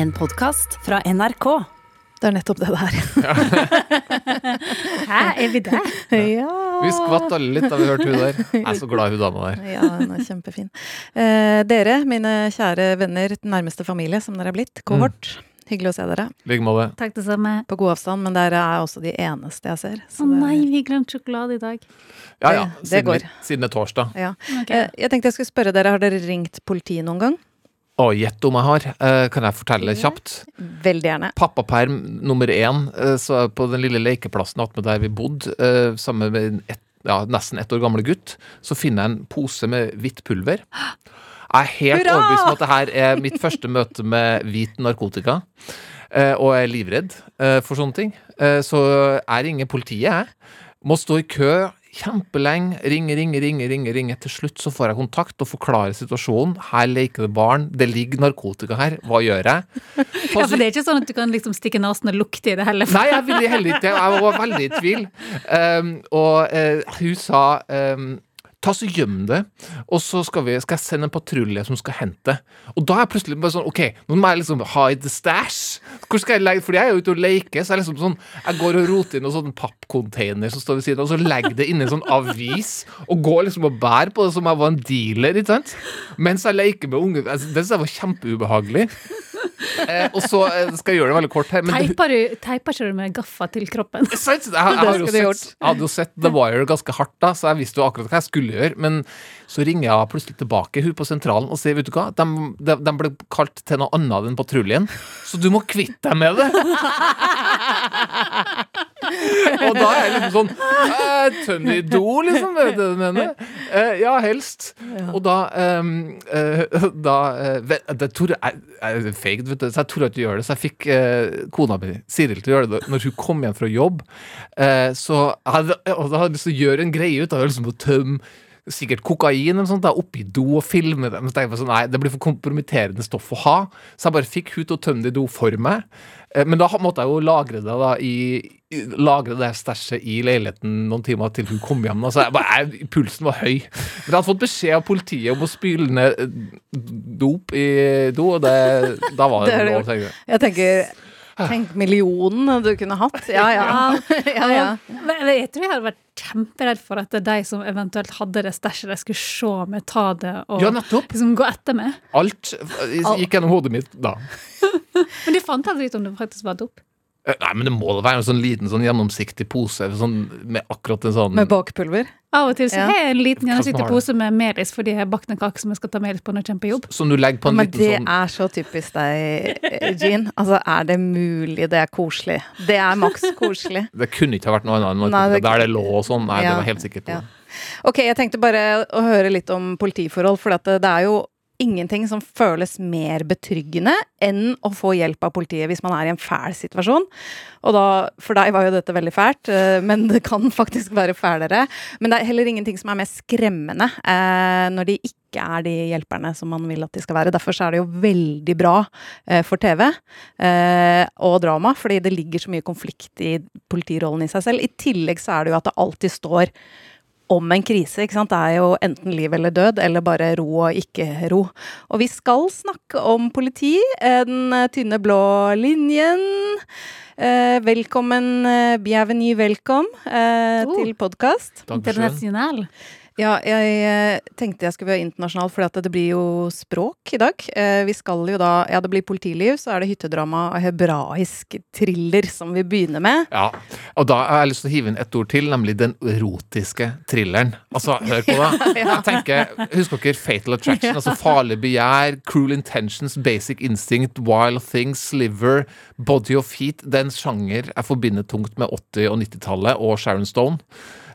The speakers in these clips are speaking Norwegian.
En podkast fra NRK. Det er nettopp det der. Ja. Hæ, er vi der? ja. Vi skvatt alle litt da vi hørte hun der. Jeg er så glad i hun dama der. Ja, hun er kjempefin. Eh, dere, mine kjære venner, nærmeste familie som dere er blitt, kohort. Hyggelig å se dere. Like måte. Takk det samme. På god avstand, men dere er også de eneste jeg ser. Å oh, nei, vi glemte sjokolade i dag. Ja ja, Det- det siden, går. siden det er torsdag. Ja. Okay. Eh, jeg tenkte jeg skulle spørre dere, har dere ringt politiet noen gang? Å, gjett om jeg har. Eh, kan jeg fortelle kjapt? Veldig gjerne. Pappaperm nummer én, eh, så på den lille lekeplassen attmed der vi bodde, eh, sammen med en ett, ja, nesten ett år gamle gutt, så finner jeg en pose med hvitt pulver. Jeg er helt Hurra! overbevist om at det her er mitt første møte med hvit narkotika. eh, Og jeg er livredd eh, for sånne ting. Eh, Så jeg ringer politiet, jeg. Må stå i kø kjempelenge. Ringe, ringe, ringe, ringe. ringe. Til slutt så får jeg kontakt og forklarer situasjonen. Her leker det barn. Det ligger narkotika her. Hva gjør jeg? Ja, for det er ikke sånn at du kan liksom stikke nesen og lukte i det heller. Nei, jeg ville heller ikke. Jeg var veldig i tvil. Um, og uh, hun sa um, Ta så Gjem det, og så skal, vi, skal jeg sende en patrulje som skal hente. Og da er jeg plutselig bare sånn OK, nå må jeg liksom hide the stash. Hvor skal jeg legge Fordi jeg er jo ute og leker, så jeg liksom sånn Jeg går og roter inn noen sånn pappcontainer som står ved siden av, og så legger det inni en sånn avis, og går liksom og bærer på det som jeg var en dealer, ikke sant? Mens jeg leker med unge. Altså, det synes jeg var kjempeubehagelig. Eh, og så eh, skal jeg gjøre det veldig kort her. Teiper du teiper ikke du med gaffa til kroppen? Jeg, Jeg, jeg, har jo sett, jeg hadde jo sett The Wire ganske hardt, da, så jeg visste jo akkurat hva jeg skulle gjøre. Men så ringer jeg plutselig tilbake hun på sentralen og sier vet du hva, de, de, de ble kalt til noe annet enn patruljen, så du må kvitte deg med det. og da er jeg liksom sånn eh, Tønn i do, liksom. Vet du hva jeg mener? Eh, ja, helst. Og da ehm, eh, Da eh, det tror jeg, jeg er feigt, vet du, så jeg torde ikke gjøre det. Så jeg fikk eh, kona mi, Siril, til å gjøre det når hun kom hjem fra jobb. Eh, så jeg hadde, og da hadde jeg lyst til å gjøre en greie ut av det, liksom å tømme Sikkert kokain eller sånt, da, oppi do og filme dem. Så tenkte jeg sånn, nei, det blir for kompromitterende stoff å ha. Så jeg bare fikk hun til å tømme det i do for meg. Eh, Men da måtte jeg jo lagre det da i Lagre det stæsjet i leiligheten noen timer til hun kom hjem. Altså, jeg bare, jeg, pulsen var høy. Men jeg hadde fått beskjed av politiet om å spyle ned eh, dop i do, og det, da var det, Det lov. jeg. Jeg tenker Tenk millionen du kunne hatt. Ja, ja. ja, ja. Men Jeg tror jeg hadde vært kjemperedd for at det de som eventuelt hadde det stæsjet, de skulle se meg ta det og Ja, liksom gå etter meg. Alt gikk gjennom hodet mitt da. Men de fant aldri ut om det faktisk var dop. Eh, Nei, men det må da være en sånn liten sånn gjennomsiktig pose sånn, med akkurat en sånn Med bakpulver. Av og til så Ja. har jeg en liten gjennomsiktig pose med melis fordi jeg har bakt en kake som jeg skal ta melis på når jeg kommer på jobb. Som du legger på en Men liten det sånn er så typisk deg, Jean. Altså, er det mulig det er koselig? Det er maks koselig. Det kunne ikke ha vært noe annet enn Nei, det- der det lå og sånn. Nei, Ja, det var helt sikkert ja. Ok, jeg tenkte bare å høre litt om politiforhold, for at det, det er jo ingenting som føles mer betryggende enn å få hjelp av politiet hvis man er i en fæl situasjon. Og da, for deg var jo dette veldig fælt, eh, men det kan faktisk være fælere. Men det er heller ingenting som er mer skremmende eh, når de ikke er de hjelperne som man vil at de skal være. Derfor er det jo veldig bra eh, for TV og drama, fordi det ligger så mye konflikt i politirollen i seg selv. I tillegg så er det jo at det alltid står om en krise. ikke sant? Det er jo enten liv eller død, eller bare ro og ikke ro. Og vi skal snakke om politi, den tynne blå linjen. Eh, velkommen, eh, bienvenue, velkom eh, Oh. til podkast. Internasjonal. Ja, jeg eh, tenkte jeg skulle være internasjonal, for det blir jo språk i dag. Eh, vi skal jo da Ja, det blir politiliv, så er det hyttedrama og hebraisk thriller som vi begynner med. Ja, og da har jeg lyst til å hive inn et ord til, nemlig den erotiske thrilleren. Altså, hør på det. Jeg tenker, Husker dere Fatal Attraction? Altså Farlig begjær, Cruel Intentions, Basic Instinct, Wild Things, Sliver, Body of Heat. Det er en sjanger jeg forbinder tungt med 80- og 90-tallet og Sharon Stone.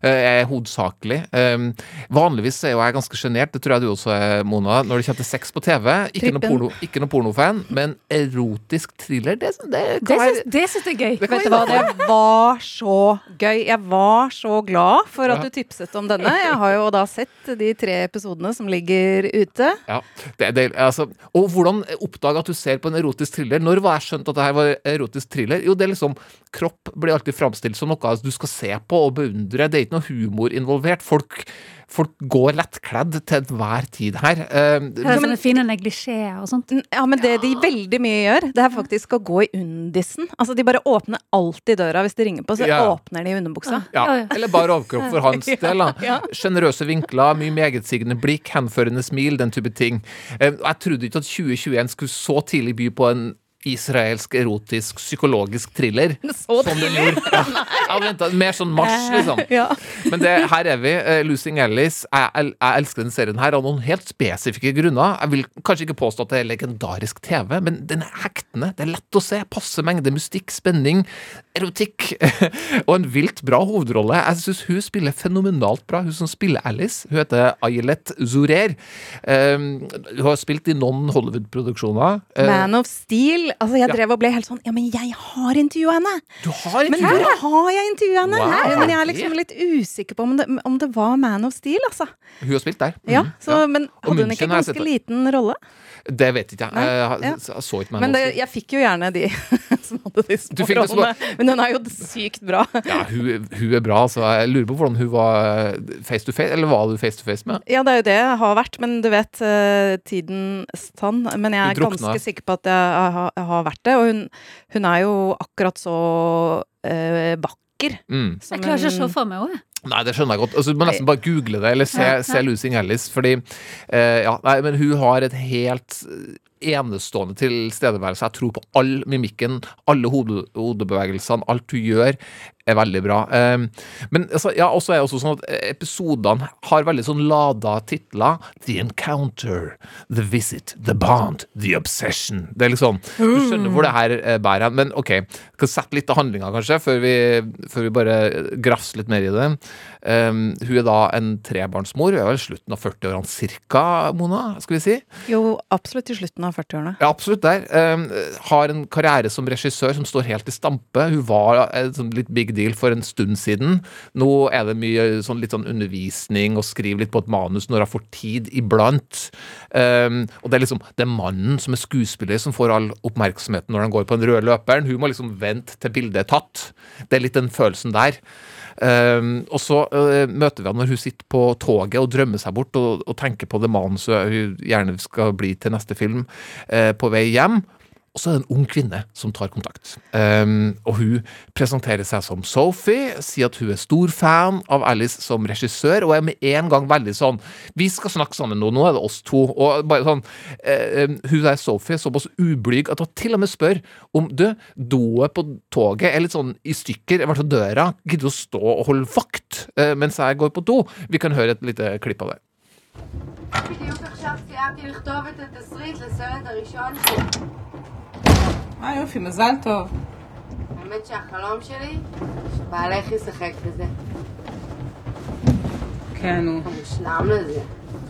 Eh, Jeg er hovedsakelig. Um, vanligvis er jo jeg ganske sjenert, det tror jeg du også er, Mona, når det kommer til sex på TV. Ikke noe, porno, ikke noe pornofan, men erotisk thriller, det, det Det det syns jeg er gøy. Vet du hva, det var så gøy. Jeg var så glad for at du tipset om denne. Jeg har jo da sett de tre episodene som ligger ute. Ja, det, det, altså, og hvordan oppdage at du ser på en erotisk thriller? Når var jeg skjønt at det her var erotisk thriller? Jo, det er liksom Kropp blir alltid framstilt som noe du skal se på og beundre. Det er ikke noe humor involvert. Folk, folk går lettkledd til enhver tid her. Høres Det er sånne fine neglisjeer og sånt. Ja, men det de veldig mye gjør, det er faktisk å gå i undisen. Altså, de bare åpner alltid døra hvis de ringer på, så Ja. åpner de underbuksa. ja, eller bare overkropp for hans del. da. Sjenerøse vinkler, mye megetsigende blikk, henførende smil, den type ting. Eh, Jeg trodde ikke at 2021 skulle så tidlig by på en israelsk, erotisk, psykologisk thriller. Så Som den gjorde. Ja, hadde mer sånn marsj, liksom. Ja. Men det, her er vi. Uh, Losing Alice. Jeg, jeg, jeg elsker den serien her av noen helt spesifikke grunner. Jeg vil kanskje ikke påstå at det er legendarisk TV, men den er hektende. Det er lett å se. Passe mengde mystikk, spenning, erotikk. og en vilt bra hovedrolle. Jeg syns hun spiller fenomenalt bra, hun som spiller Alice. Hun heter Ayelet Zurer. Um, hun har spilt i noen Hollywood-produksjoner. Uh, Man of Steel. Altså, jeg Ja. drev og ble helt sånn Ja, men jeg har intervjua henne! du har Men hvor har jeg intervjua henne? Wow. Men jeg er liksom litt usikker på om det, om det var Man of Steel, altså. Hun har spilt der. Ja, så, ja. Men hadde hun ikke sett ganske liten rolle? Det vet ikke jeg. Nei, Jeg, ja. jeg, så ikke meg Men det, jeg fikk jo gjerne de som hadde de små- rollene. Men hun er jo sykt bra. Ja, hun, hun er bra, så jeg lurer på hvordan hun var face to face, eller var du face to face med? Ja, det er jo det jeg har vært, men du vet eh, tidens tann. Men jeg er ganske sikker på at jeg har, jeg har vært det. Og hun, hun er jo akkurat så eh, vakker. Mm. Jeg klarer ikke å se for meg henne. Nei, det skjønner jeg godt. Altså, du må nesten bare google det, eller se, se Lucy Alice, fordi eh, Ja, nei, men hun har et helt eh, enestående tilstedeværelse. Jeg tror på all mimikken, alle hode, hodebevegelsene, alt hun gjør, er veldig bra. Eh, men altså, ja, også er det også sånn at episodene har veldig sånn lada titler. The Encounter, The Visit, The Bond, The Obsession. Det er liksom Du skjønner hvor det her eh, bærer hen. Men OK, skal sette litt av handlinga, kanskje, før vi, før vi bare grafser litt mer i det. Um, hun er da en trebarnsmor. Hun er vel slutten av 40-årene cirka, Mona? Skal vi si? Jo, absolutt i slutten av 40-årene. Ja, absolutt der. Um, har en karriere som regissør som står helt i stampe. Hun var en sånn litt big deal for en stund siden. Nå er det mye sånn, litt sånn undervisning og skriver litt på et manus når hun får tid iblant. Um, og det er liksom det er mannen som er skuespiller som får all oppmerksomheten når han går på den røde løperen. Hun må liksom vente til bildet er tatt. Det er litt den følelsen der. Um, og så uh, møter vi henne når hun sitter på toget og drømmer seg bort og, og tenker på det manuset hun gjerne skal bli til neste film, uh, på vei hjem. Og så er det en ung kvinne som tar kontakt. Um, og hun presenterer seg som Sophie, sier at hun er stor fan av Alice som regissør, og er med en gang veldig sånn Vi skal snakke sammen nå, nå er det oss to. Og bare sånn eh, Hun der Sophie er såpass ublyg at hun til og med spør om du, doet på toget er litt sånn i stykker, i hvert fall døra. Gidder du å stå og holde vakt eh, mens jeg går på do? Vi kan høre et lite klipp av det. בדיוק עכשיו סיימתי לכתוב את התסריט לסרט הראשון שלי. אה יופי, מזל טוב. האמת שהחלום שלי, שבעלך ישחק בזה. כן, הוא... הוא מושלם לזה.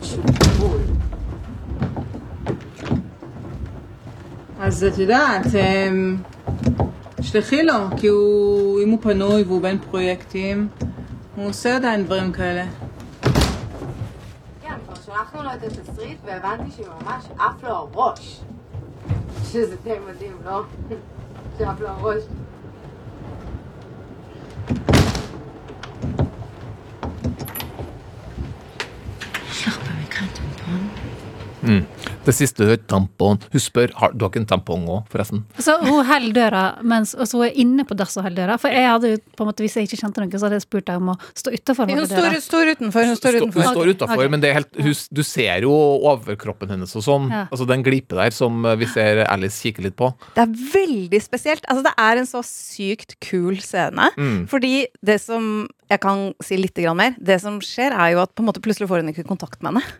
פשוט בול. אז את יודעת, אמ, שלחי לו, כי הוא, אם הוא פנוי והוא בין פרויקטים, הוא עושה עדיין דברים כאלה. כן, כבר שלחנו לו את התסריט והבנתי שממש עף לו הראש. שזה די מדהים, לא? שעף לו הראש. Det siste du hører, tampon. Hun spør har du har ikke en tampong òg, forresten. Så hun holder døra mens og så er inne på dass og holder døra. For jeg hadde jo på en måte, hvis jeg ikke kjente noe, så hadde jeg spurt deg om å stå utafor. Hun står, står utenfor. Hun står utenfor. Hun står Ok, utafor, ok. men det er helt, hun, du ser jo overkroppen hennes og sånn. Ja. Altså den glipe der som eh, vi ser Alice kikke litt på. Det er veldig spesielt. Altså, det er en så sykt kul scene. Mm. Fordi det som Jeg kan si litt mer. Det som skjer, er jo at på en måte plutselig får hun ikke kontakt med henne.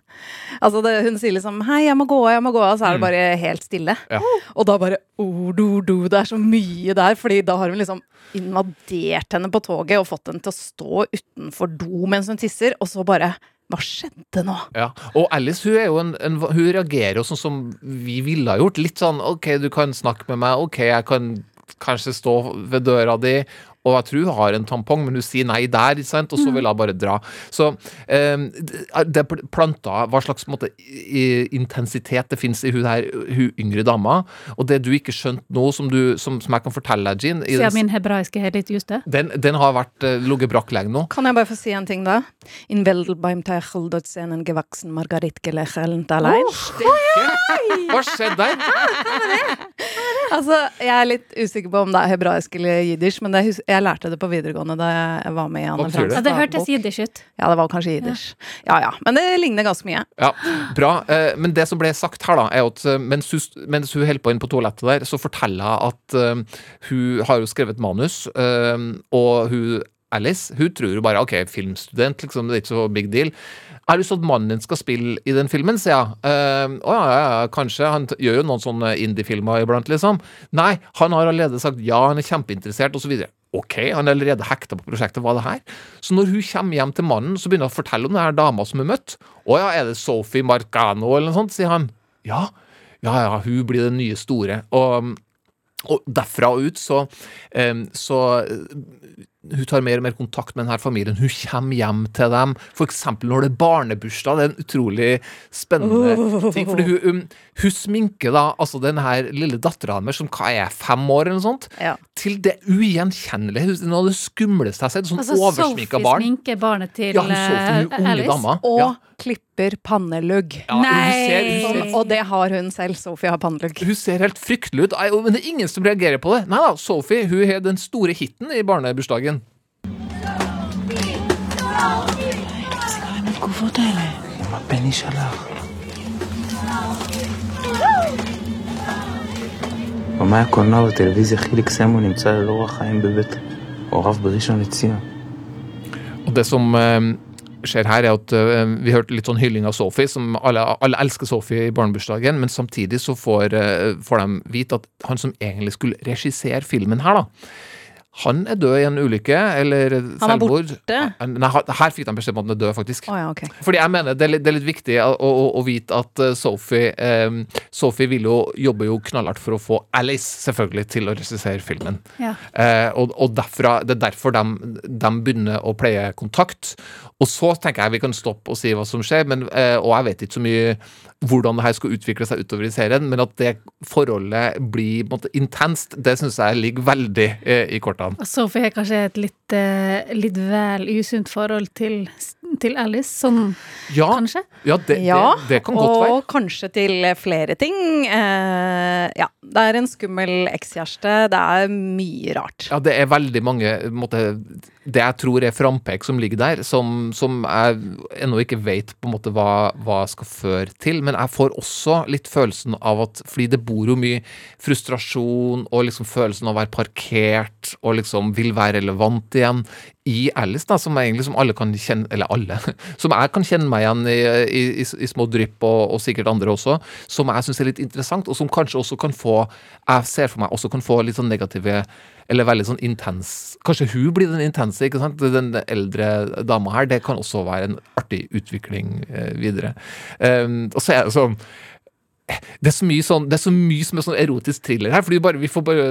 Altså, det, hun sier liksom 'hei, jeg må gå av, jeg må gå av', så er det bare helt stille. Ja. Og da bare oh, do, do, Det er så mye der, Fordi da har hun liksom invadert henne på toget og fått henne til å stå utenfor do mens hun tisser, og så bare Hva skjedde nå? Ja. Og Alice hun er jo en, en, hun reagerer jo sånn som vi ville ha gjort. Litt sånn OK, du kan snakke med meg. OK, jeg kan kanskje stå ved døra di. Og jeg tror hun har en tampong, men hun sier nei der, sant? og så vil hun bare dra. Så eh, det er planta hva slags måte, intensitet det finnes i hun her hun yngre dama, og det du ikke skjønte nå, som, du, som, som jeg kan fortelle deg, Jean Siden den, min hebraiske er litt juste. den, den har vært uh, ligget brakk lenge nå. Kan jeg bare få si en ting, da? In Veldel beim Teichel dort sehen gewachsen Margarit allein. Hva skjedde der? Altså, jeg er litt usikker på om det er hebraisk eller jiddisch, men det, hus- jeg lærte det på videregående da jeg var med i Anne betyr det? Ja, det hørtes dagbok. jiddisch ut. Ja, det var kanskje jiddisch. Ja ja, men det ligner ganske mye. Ja, bra. Eh, Men det som ble sagt her, da, er at eh, mens hun, mens hun holder på inn på toalettet der, så forteller hun at eh, hun har jo skrevet manus, og hun Alice hun tror jo bare OK, filmstudent, liksom, det er ikke så big deal. Er det lyst til at mannen din skal spille i den filmen, sier jeg. Å ja, ja, ja, kanskje. Han gjør jo noen sånne indie-filmer iblant, liksom. Nei, han har allerede sagt ja, han er kjempeinteressert, osv. Ok, han er allerede hekta på prosjektet, hva er det her? Så når hun kommer hjem til mannen, så begynner hun å fortelle om denne dama som hun møtte. Å ja, er det Sophie Marcano eller noe sånt, sier han. Ja, ja, ja, hun blir den nye store. Og, og derfra og ut så, em, så eh, hun tar mer og mer kontakt med denne familien. Hun kommer hjem til dem, f.eks. når det er barnebursdag. Det er en utrolig spennende ting. Fordi hun, um, hun sminker da altså den her lille dattera hennes, som hva er fem år eller noe sånt, Ja. til det ugjenkjennelige. Hun- Noe av det skumleste jeg har sett. Sånn Altså, oversminka Sophie barn. sminker barnet til Ja, hun Sophie, hun eh, Alice. dama. Og Ja. klipper pannelugg. Ja, hun ser, hun ser og det har hun selv. Sophie har pannelugg. Hun ser helt fryktelig ut, men det er ingen som reagerer på det. Nei da, Sophie hun har den store hiten i barnebursdagen. התגובות האלה? עם הבני שלך. במאי הקולנוע והטלוויזיה חיליק סמו נמצא ללא אורח חיים בבית הוריו בראשון לציון. Og det som eh, skjer her, er at eh, vi hørte litt sånn hylling av Sophie, som alle, alle elsker Sophie i barnebursdagen, men samtidig så får, eh, får de vite at han som egentlig skulle regissere filmen her, da, han er død i en ulykke, eller Han er selvmord. borte? Nei, her fikk de beskjed om at han er død, faktisk. Oh, ja, okay. Fordi jeg mener det er litt, det er litt viktig å, å, å vite at eh, Sophie eh, Sophie vil jo, jobbe jo knallhardt for å få Alice selvfølgelig til å regissere filmen. Ja. Eh, og, og derfra, det er derfor de, de begynner å pleie kontakt. Og så tenker jeg vi kan stoppe og si hva som skjer, men, eh, og jeg vet ikke så mye hvordan det her skal utvikle seg utover i serien, men at det forholdet blir måte intenst, det syns jeg ligger veldig eh, i kortene. Og har kanskje et litt, eh, litt vel usunt forhold til, til Alice, sånn Ja, kanskje? ja, det, Ja, det, det kan godt og være. kanskje til flere ting. Eh, ja, det er en skummel ekskjæreste. Det er mye rart. Ja, det er veldig mange på måte, Det jeg tror er frampek som ligger der, som, som jeg ennå ikke vet på en måte hva, hva skal føre til. Men jeg får også litt følelsen av at Fordi det bor jo mye frustrasjon og liksom følelsen av å være parkert og liksom vil være relevant igjen i Alice, da, som egentlig som alle kan kjenne Eller alle. Som jeg kan kjenne meg igjen i, i, i, i små drypp, og, og sikkert andre også. Som jeg syns er litt interessant, og som kanskje også kan få Jeg ser for meg også kan få litt sånn negative eller veldig sånn intens Kanskje hun blir den intense, ikke sant? Den eldre dama her. Det kan også være en artig utvikling eh, videre. Um, og så er det sånn det er så mye sånn Det er så mye som er sånn erotisk thriller her. Fordi bare, vi får bare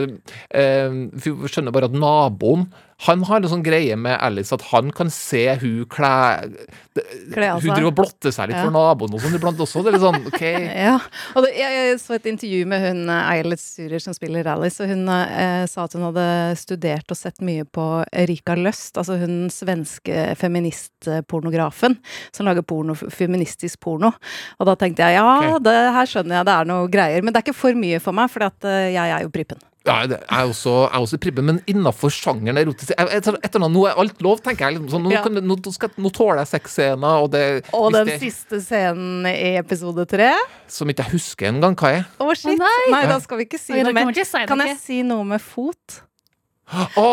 eh, Vi skjønner bare at naboen Han har en sånn greie med Alice at han kan se hun Kle av Hun driver og blotter seg litt Ja. for naboen og sånn iblant også. Det er litt sånn OK. Ja, og det, jeg, jeg så et intervju med hun eh, Eilert Surer som spiller Alice, og hun eh, sa at hun hadde studert og sett mye på Rika Løst, altså hun svenske feministpornografen som lager porno, feministisk porno. Og da tenkte jeg ja, okay. det her skjønner jeg det er noe greier, men det er ikke for mye for meg, for jeg er jo prippen. Ja, det er også, jeg er også pribbe, men innafor sjangeren erotisk jeg- jeg- Etter, noe, nå er alt lov, tenker jeg. Liksom, sånn, nå, Ja. kan, nå, skal, nå tåler jeg sexscener, og det Og den det- siste scenen i episode tre Som ikke jeg husker engang hva er. Å, shit! Oh, nei. nei. da skal vi ikke si Oi, noe mer. Kan jeg si noe med fot? Å,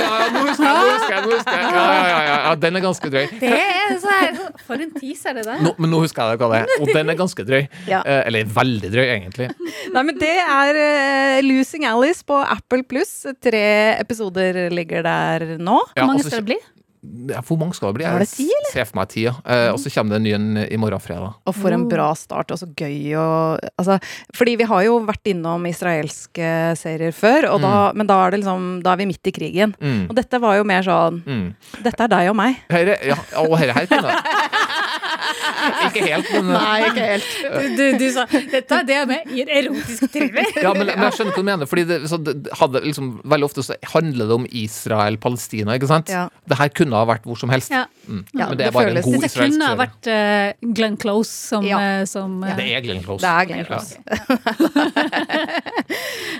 ja, ja, nå husker jeg! Nå husker jeg, nå husker jeg. Ja, ja, ja, ja, den er ganske drøy. Det er så her For en teaser det der. Nå, men nå husker jeg hva det er, og den er ganske drøy. Ja. Eh, eller veldig drøy, egentlig. Nei, men det er uh, Losing Alice på Apple Pluss. Tre episoder ligger der nå. Ja, Hvor mange skal det bli? Ja, Hvor mange skal det bli? Var det ti, eller? ser for meg ti, ja. Eh, og så kommer det en ny en i morgen fredag. Og for en bra start, og så gøy å altså, Fordi vi har jo vært innom israelske serier før, og da, men da er det liksom Da er vi midt i krigen. Mm. Og dette var jo mer sånn Mm. Dette er deg og meg. Herre, ja, og herre her kunne Ikke helt, men Nei, ikke helt. Du, du sa dette er det med i en erotisk thriller. Ja, men, men jeg skjønner hva du mener. Fordi det, så det hadde liksom, Veldig ofte så handler det om Israel-Palestina, ikke sant? Ja. Det her kunne ha vært hvor som helst. Ja. Mm. Ja, men det er bare det en god israelsk Dette kunne ha vært uh, Glenn Close som, Ja. eh, som eh, Det er Glenn Close. Det er Glenn Close.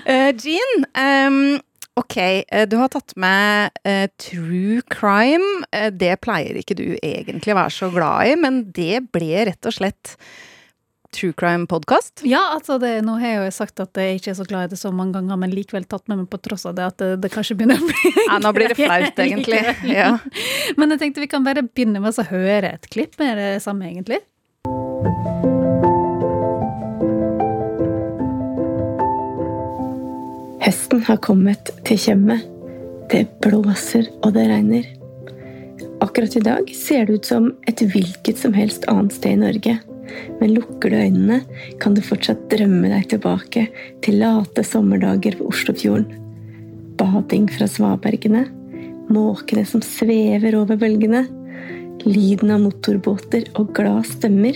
Eh, Jean, ehm, ok, eh, du har tatt med uh, true crime. Eh, det pleier ikke du egentlig å være så glad i, men det ble rett og slett true crime-podkast. Ja, altså det, nå har jeg jo sagt at jeg ikke er så glad i det så mange ganger, men likevel tatt med meg på tross av det at det, det kanskje begynner å bli Ja, nå blir det flaut, egentlig. Ja. Men jeg tenkte vi kan bare begynne med å høre et klipp med det samme, egentlig. Høsten har kommet til Tjøme. Det blåser og det regner. Akkurat i dag ser det ut som et hvilket som helst annet sted i Norge. Men lukker du øynene, kan du fortsatt drømme deg tilbake til late sommerdager ved Oslofjorden. Bading fra svabergene, måkene som svever over bølgene, lyden av motorbåter og glad stemmer.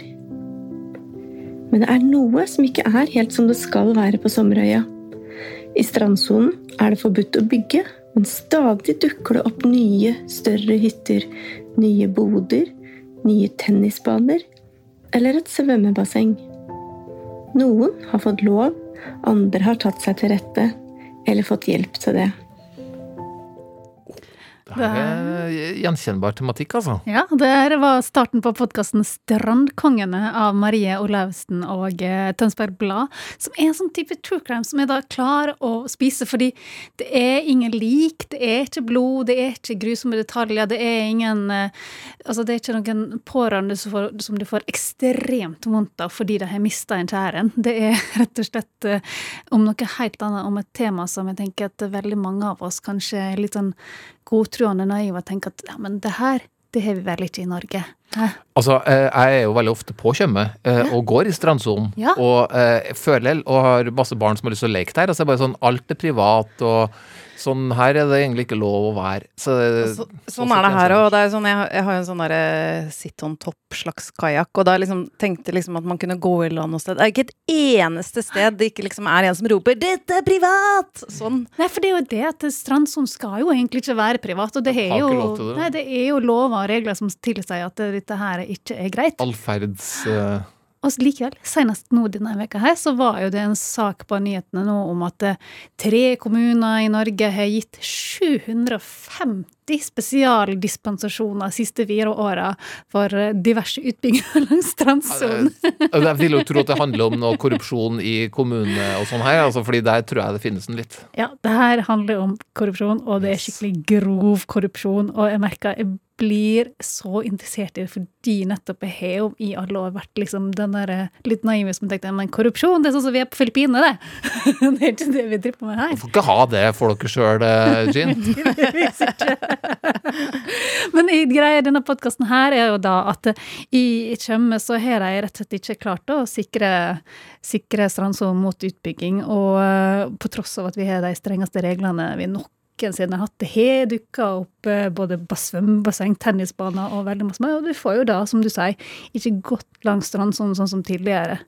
Men det er noe som ikke er helt som det skal være på Sommerøya. I strandsonen er det forbudt å bygge, men stadig dukker det opp nye, større hytter, nye boder, nye tennisbaner eller et svømmebasseng. Noen har fått lov, andre har tatt seg til rette eller fått hjelp til det. Det er gjenkjennbar tematikk, altså. Ja, det var starten på podkasten Strandkongene av Marie Olaussen og eh, Tønsberg Blad, som er en sånn type true crime som jeg da klarer å spise, fordi det er ingen lik, det er ikke blod, det er ikke grusomme detaljer, det er ingen eh, Altså, det er ikke noen pårørende som, får, som du får ekstremt vondt av fordi de har mista en kjære. Det er rett og slett eh, om noe helt annet, om et tema som jeg tenker at veldig mange av oss kanskje er litt sånn godtroende naive og tenker at ja, men det her, det har vi vel ikke i Norge. Hæ? Altså, eh, jeg er jo veldig ofte på Tjøme eh, og går i strandsonen. Ja. Og eh, føler og har masse barn som har lyst til å leke der. Altså, så er bare sånn, alt er privat, og sånn her er det egentlig ikke lov å være. Så, Så, sånn er det her òg. Sånn, jeg, har- jeg har jo en sånn derre sit on top slags kajakk, og da liksom tenkte liksom at man kunne gå i land noe sted. Det er ikke et eneste sted det ikke liksom er en som roper 'dette er privat'! Sånn. Nei, for det er jo det at strandsonen skal jo egentlig ikke være privat, og det er jo, det. nei, det er jo lover og regler som tilsier at dette her ikke er greit. Allferds... eh, Og likevel, senest nå denne veka her, så var jo det en sak på nyhetene nå om at eh, tre kommuner i Norge har gitt 750 spesialdispensasjoner de siste fire åra for eh, diverse utbygginger langs strandsonen. Og Jeg vil jo tro at det handler om noe korrupsjon i kommunene og sånn her, altså, fordi der tror jeg det finnes en litt. Ja, det her handler om korrupsjon, og det er skikkelig grov korrupsjon. Og jeg merker jeg blir så interessert i det fordi nettopp jeg har jo i alle år vært liksom den der eh, litt naive som tenkte men korrupsjon, det er sånn som vi er på Filippinene, det. det er ikke det vi driver med her. Du får ikke ha det for dere sjøl, Jean. Men greia i denne podkasten her er jo da at i Tjøme så har de rett og slett ikke klart å sikre, sikre strandsonen mot utbygging, og eh, på tross av at vi har de strengeste reglene vi noensinne har hatt. Det har dukka opp eh, både bas- svømmebasseng, tennisbaner og veldig masse mer, og du får jo da, som du sier, ikke gått langs strand sånn som tidligere.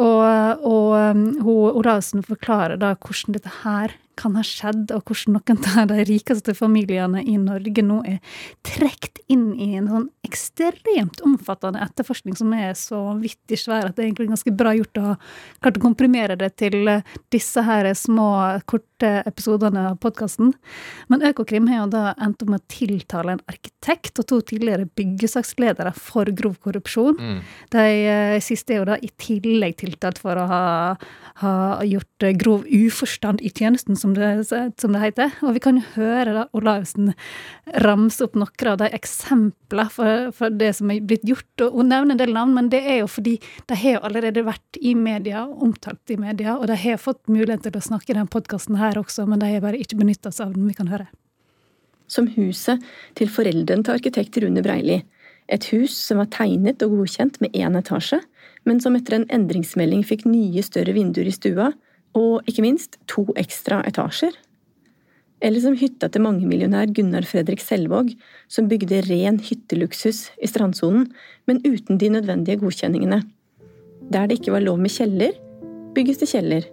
Og, og um, hun Olavsen forklarer da hvordan dette her kan ha skjedd, og hvordan noen av de rikeste familiene i Norge nå er trukket inn i en sånn ekstremt omfattende etterforskning som er så vanvittig svær at det er egentlig ganske bra gjort å ha klart å komprimere det til eh, disse her små, korte episodene av podkasten. Men Økokrim har jo da endt med å tiltale en arkitekt og to tidligere byggesaksledere for grov korrupsjon. Mm. De eh, siste er jo da i tillegg tiltalt for å ha, ha gjort eh, grov uforstand i tjenesten, som det, som det heter. Og vi kan jo høre da Olavsen ramse opp noen av de eksemplene for, for det som er blitt gjort. Og hun nevner en del navn, men det er jo fordi de har jo allerede vært i media, omtalt i media, og de har fått mulighet til å snakke i denne podkasten her også, men de har bare ikke benytta seg av den. Vi kan høre. Som huset til foreldrene til arkitekt Rune Breili. Et hus som var tegnet og godkjent med én etasje, men som etter en endringsmelding fikk nye, større vinduer i stua, og ikke minst to ekstra etasjer. Eller som hytta til mangemillionær Gunnar Fredrik Selvåg, som bygde ren hytteluksus i strandsonen, men uten de nødvendige godkjenningene. Der det ikke var lov med kjeller, bygges det kjeller,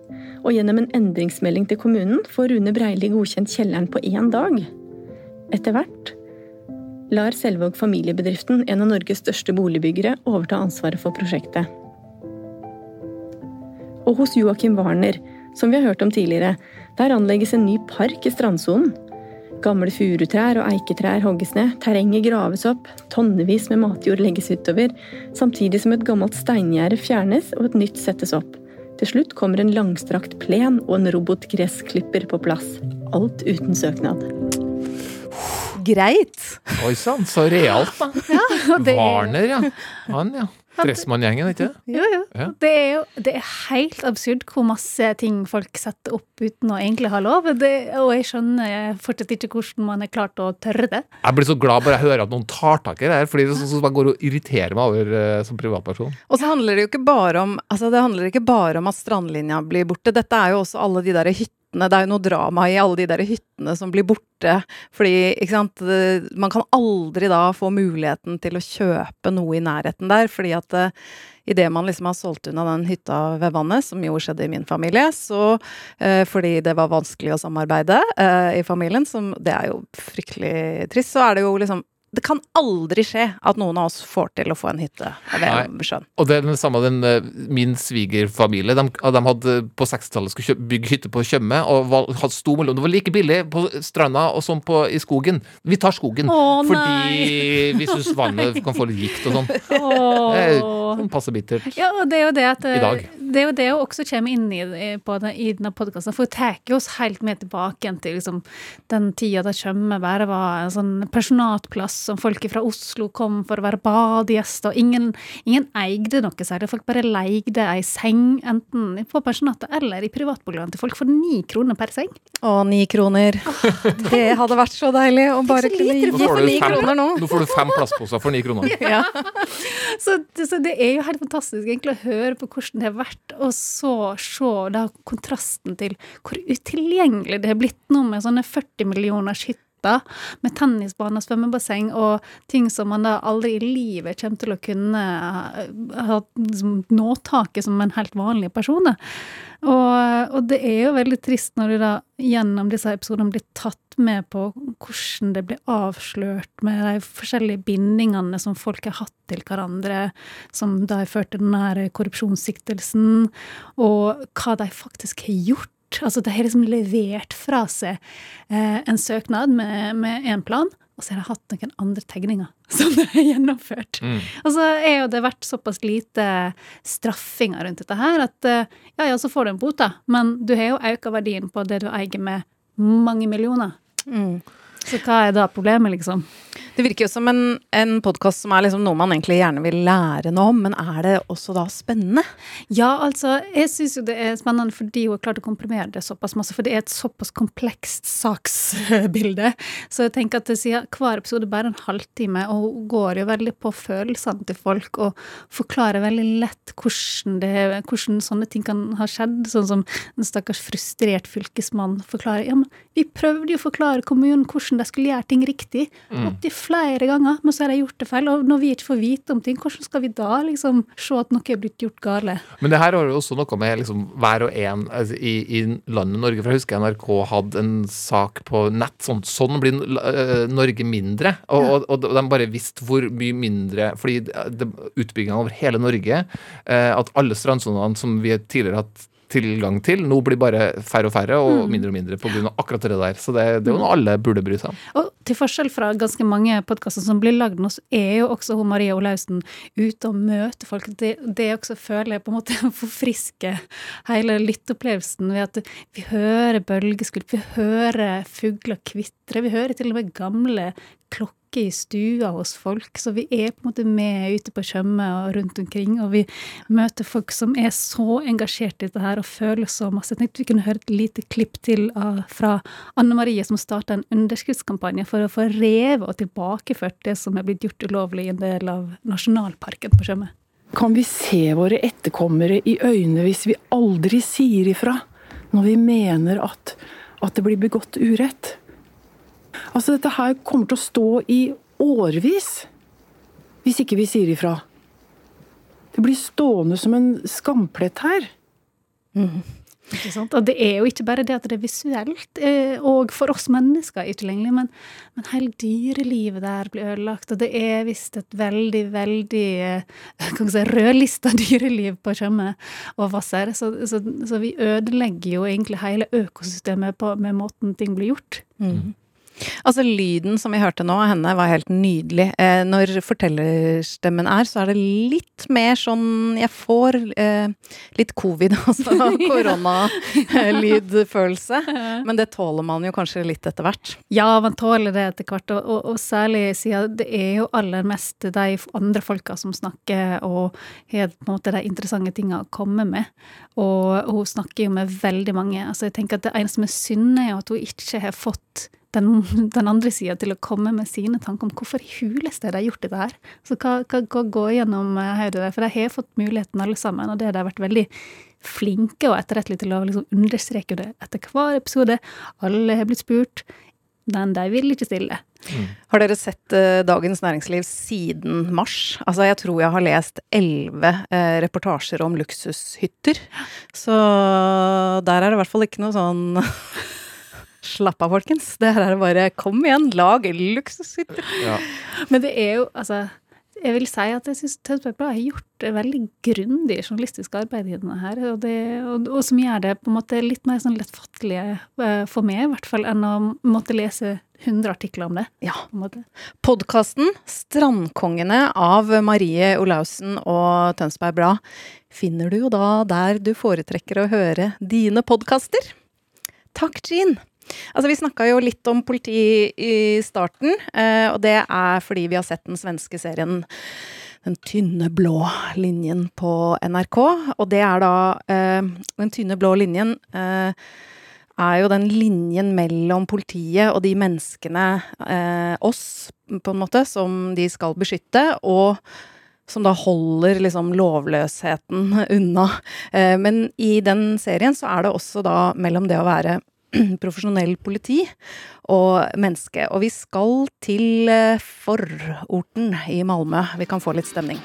og gjennom en endringsmelding til kommunen får Rune Breili godkjent kjelleren på én dag. Etter hvert lar Selvåg familiebedriften, en av Norges største boligbyggere, overta ansvaret for prosjektet. Og hos Joakim Warner, som vi har hørt om tidligere, der anlegges en ny park i strandsonen. Gamle furutrær og eiketrær hogges ned, terrenget graves opp, tonnevis med matjord legges utover, samtidig som et gammelt steingjerde fjernes og et nytt settes opp. Til slutt kommer en langstrakt plen og en robotgressklipper på plass. Alt uten søknad. Greit. Oi sann, så realt, da. Ja, det er- Warner, ja. Han, ja. Dressmann-gjengen, ikke det? Jo, jo. Ja. Det er jo det er helt absurd hvor masse ting folk setter opp uten å egentlig ha lov. Det, og jeg skjønner fortsatt ikke hvordan man er klart å tørre det. Jeg blir så glad bare jeg hører at noen tar tak i det her, fordi det er sånn som jeg går og irriterer meg over eh, som privatperson. Og så handler det jo ikke bare om altså det handler ikke bare om at strandlinja blir borte. Dette er jo også alle de der hyttene. Det er jo noe drama i alle de der hyttene som blir borte. Fordi, ikke sant Man kan aldri da få muligheten til å kjøpe noe i nærheten der. Fordi at uh, idet man liksom har solgt unna den hytta ved vannet, som jo skjedde i min familie, så eh, fordi det var vanskelig å samarbeide eh, i familien, som det er jo fryktelig trist, så er det jo liksom det kan aldri skje at noen av oss får til å få en hytte ved sjøen. Og det er det samme den, eh, min svigerfamilie. De, de hadde på 60-tallet skulle kjø- bygge hytte på Tjøme, og var, hadde sto mellom Det var like billig på stranda og som på, i skogen. Vi tar skogen. Å, fordi vi syns vannet kan få litt gikt og sånn. Det passer Åh. sånn bittert. Ja, og det er jo det at I dag. Det er jo det å også komme inn i, den, i denne podkasten. For det tar oss helt med tilbake til liksom, den tida da Tjøme bare var en sånn pensjonatplass som folk fra Oslo kom for å være badegjester, og ingen, ingen eide noe særlig. Folk bare leide ei seng, enten på pensjonatet eller i privatboligene til folk for ni kroner per seng. Å, ni kroner. Det hadde vært så deilig å bare kunne gi for ni kroner nå. Nå får du fem plastposer for ni kroner. Ja. Så, det- så det er jo helt fantastisk egentlig å høre på hvordan det har vært, og så se da kontrasten til hvor utilgjengelig det har blitt nå med sånne 40 millioners hytter med tennisbane og svømmebasseng og ting som man da aldri i livet kommer til å kunne eh, ha liksom, nå taket som en helt vanlig person. da. Og, og det er jo veldig trist når du da gjennom disse episodene blir tatt med på hvordan det blir avslørt med de forskjellige bindingene som folk har hatt til hverandre, som da har ført til denne her korrupsjonssiktelsen, og hva de faktisk har gjort. Altså, de har liksom levert fra seg eh, en søknad med én en plan, og så har de hatt noen andre tegninger som de har gjennomført. Mm. Og så er jo det vært såpass lite straffinger rundt dette her at eh, ja, ja, så får du en bot, da, men du har jo økt verdien på det du eier med mange millioner. Mm. Så hva er da problemet, liksom? Det virker jo som en, en podkast som er liksom noe man egentlig gjerne vil lære noe om, men er det også da spennende? Ja, altså, jeg syns jo det er spennende fordi hun har klart å komprimere det såpass masse, for det er et såpass komplekst saksbilde. Så jeg tenker at siden hver episode bare en halvtime, og hun går jo veldig på følelsene til folk og forklarer veldig lett hvordan, det, hvordan sånne ting kan ha skjedd. Sånn som en stakkars frustrert fylkesmann forklarer ja, men vi prøvde jo å forklare kommunen hvordan de skulle gjøre ting riktig. Opptil flere ganger, men så har de gjort det feil. Og når vi ikke får vite om ting, hvordan skal vi da liksom se at noe er blitt gjort gale? Men det her har jo også noe med liksom hver og en altså, i, i landet Norge. For jeg husker NRK hadde en sak på nett sånn Sånn blir uh, Norge mindre. Og, og, og de bare visste hvor mye mindre Fordi utbyggingen over hele Norge uh, At alle strandsonene som vi tidligere har hatt tilgang til, nå blir bare færre og færre og mindre og mindre pga. akkurat det der. Så det, det er jo noe alle burde bry seg om. Og til forskjell fra ganske mange podkaster som blir lagd nå, så er jo også hun Maria Olaussen ute og møter folk. Det, det også føler jeg på en måte forfrisker hele lytteopplevelsen ved at vi hører bølgeskvulp, vi hører fugler kvitre, vi hører til og med gamle klokker snakker i stua hos folk. Så vi er på en måte med ute på Tjøme og rundt omkring. Og vi møter folk som er så engasjert i dette her og føler så masse. Jeg tenkte vi kunne høre et lite klipp til fra Anne Marie, som starta en underskriftskampanje for å få revet og tilbakeført det som er blitt gjort ulovlig i en del av nasjonalparken på Tjøme. Kan vi se våre etterkommere i øynene hvis vi aldri sier ifra når vi mener at, at det blir begått urett? Altså, dette her kommer til å stå i årevis hvis ikke vi sier ifra. Det blir stående som en skamplett her. Mm. Ikke sant? Og det er jo ikke bare det at det er visuelt, eh, og for oss mennesker er tilgjengelig, men, men hele dyrelivet der blir ødelagt. Og det er visst et veldig, veldig eh, kan si, rødlista dyreliv på Tjøme og Hvasser. Så, så, så, vi ødelegger jo egentlig hele økosystemet på, med måten ting blir gjort. Mm. Altså lyden som vi hørte nå av henne var helt nydelig. Eh, når fortellerstemmen er, så er det litt mer sånn Jeg får eh, litt covid, altså koronalydfølelse. Men det tåler man jo kanskje litt etter hvert. Ja, man tåler det etter hvert. Og, og, og særlig siden det er jo aller mest de andre folka som snakker og har på en måte de interessante tinga å komme med. Og hun snakker jo med veldig mange. Altså jeg tenker at Det eneste som er synd, er at hun ikke har fått den, den andre sida til å komme med sine tanker om hvorfor i huleste har de gjort dette her. Så hva, hva, hva gå gjennom eh, hodet der? For de har fått muligheten alle sammen, og det har de vært veldig flinke og etterrettelige til å liksom understreke det etter hver episode. Alle har blitt spurt, men de vil ikke stille. Mm. Har dere sett uh, Dagens Næringsliv siden mars? Altså, jeg tror jeg har lest elleve uh, reportasjer om luksushytter. Så der er det i hvert fall ikke noe sånn Slapp av, folkens. Det her er bare kom igjen, lag luksushytter. Ja. Men det er jo, altså jeg vil si at jeg syns Tønsberg Blad har gjort et veldig grundig journalistisk arbeid i denne her, og, det, og, og, som gjør det på en måte litt mer sånn lettfattelig uh, for meg, i hvert fall, enn å måtte lese 100 artikler om det. Ja. Podkasten 'Strandkongene' av Marie Olaussen og Tønsberg Blad finner du jo da der du foretrekker å høre dine podkaster. Takk, Jean. Altså, vi snakka jo litt om politi i starten, eh, og det er fordi vi har sett den svenske serien Den tynne blå linjen på NRK. Og det er da eh, Den tynne blå linjen eh, er jo den linjen mellom politiet og de menneskene, oss, på en måte, som de skal beskytte, og som da holder liksom lovløsheten unna. Men i den serien så er det også da mellom det å være profesjonell politi og menneske. Og vi skal til eh, fororten i Malmö. Vi kan få litt stemning.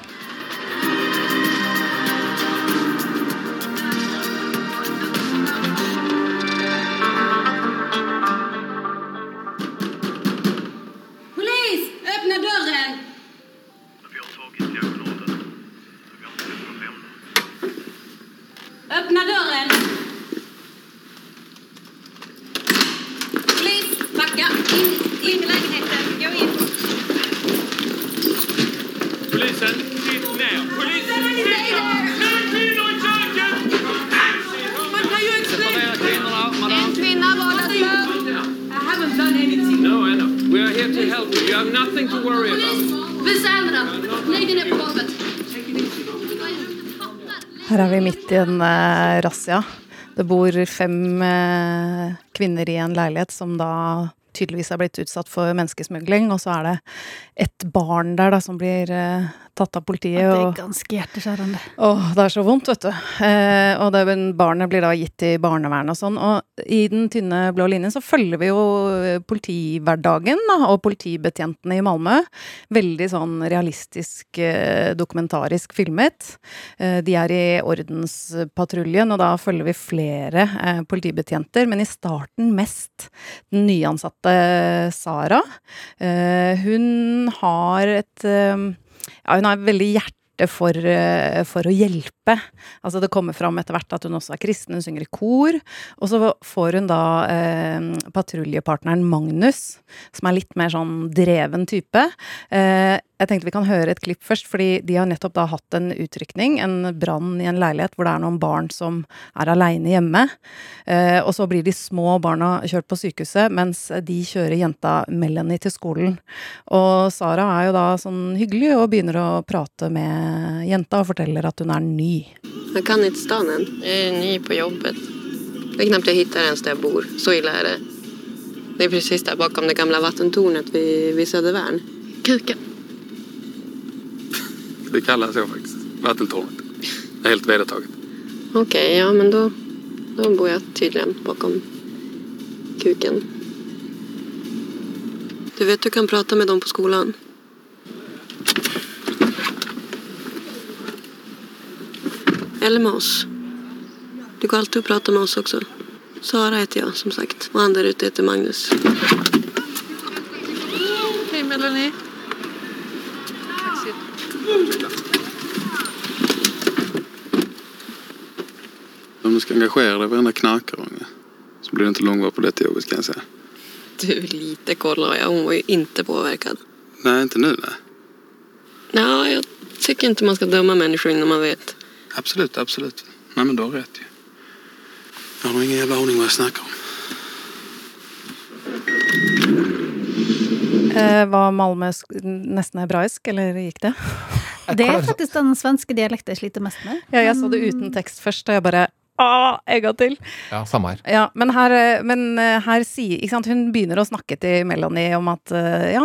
Öppna dörren! Backa! In, in i lägenheten. Gå in. Polisen, sitt ner. Polisen, sitt ner! Kvinnor i köket! Man kan ju explain. En kvinna vardagsrum. I haven't done anything. No, I know. We are here to help you. You have nothing to worry Polis, about. visa händerna. Lägg dig ner på golvet. Her er vi midt i en uh, razzia. Det bor fem eh, kvinner i en leilighet som da tydeligvis er blitt utsatt for menneskesmugling, og så er det et barn der da som blir eh, tatt av politiet. Og det er ganske hjerteskjærende. Åh, det er så vondt, vet du. Eh, og det, barnet blir da gitt i barnevernet og sånn. Og i den tynne blå linjen så følger vi jo eh, politihverdagen da, og politibetjentene i Malmö. Veldig sånn realistisk, eh, dokumentarisk filmet. Eh, de er i ordenspatruljen, og da følger vi flere eh, politibetjenter, men i starten mest den nyansatte Sara. Eh, hun har et ja, hun har veldig hjerte for, eh, for, å hjelpe. Altså Det kommer fram etter hvert at hun også er kristen, hun synger i kor. Og så får hun da eh, patruljepartneren Magnus, som er litt mer sånn dreven type. Eh, jeg tenkte vi kan høre et klipp først, fordi de har nettopp da hatt en utrykning, en brann i en leilighet hvor det er noen barn som er aleine hjemme. Eh, og så blir de små barna kjørt på sykehuset, mens de kjører jenta Melanie til skolen. Og Sara er jo da sånn hyggelig og begynner å prate med jenta og forteller at hun er ny. Jeg kan ikke stan än. Jeg er ny på jobbet. Det er knapt jeg finner et sted jeg bor. Så ille er det. Det er precis der bakom det gamle vattentornet ved, vid Södervärn. Kuken. Det kallas så faktiskt. Vattentornet. Det är helt vedertaget. Okej, ja men då, då bor jag tydligen bakom kuken. Du vet, du kan prata med dem på skolan. Eller med oss. Du går alltid och pratar med oss också. Sara heter jag som sagt och han där ute heter Magnus. Hej Melanie. Om du ska engagera dig i varenda knarkarunge så blir det inte långvar på detta jobbet kan jag säga. Du, lite kollar jag. Hon var ju inte påverkad. Nej, inte nu nej. Ja, jag tycker inte man ska döma människor innan man vet. Absolut, absolut. Nej men du har rätt ju. Jag har nog ingen jävla aning vad jag snackar om. Eh, var Malmö nesten hebraisk, eller gikk det? Det er faktisk den svenske dialekten jeg sliter mest med. Ja, jeg så det uten tekst først, og jeg bare Ah, en gang til! Ja, samme her. Ja, men her, men eh, her sier ikke sant, Hun begynner å snakke til Melanie om at eh, ja,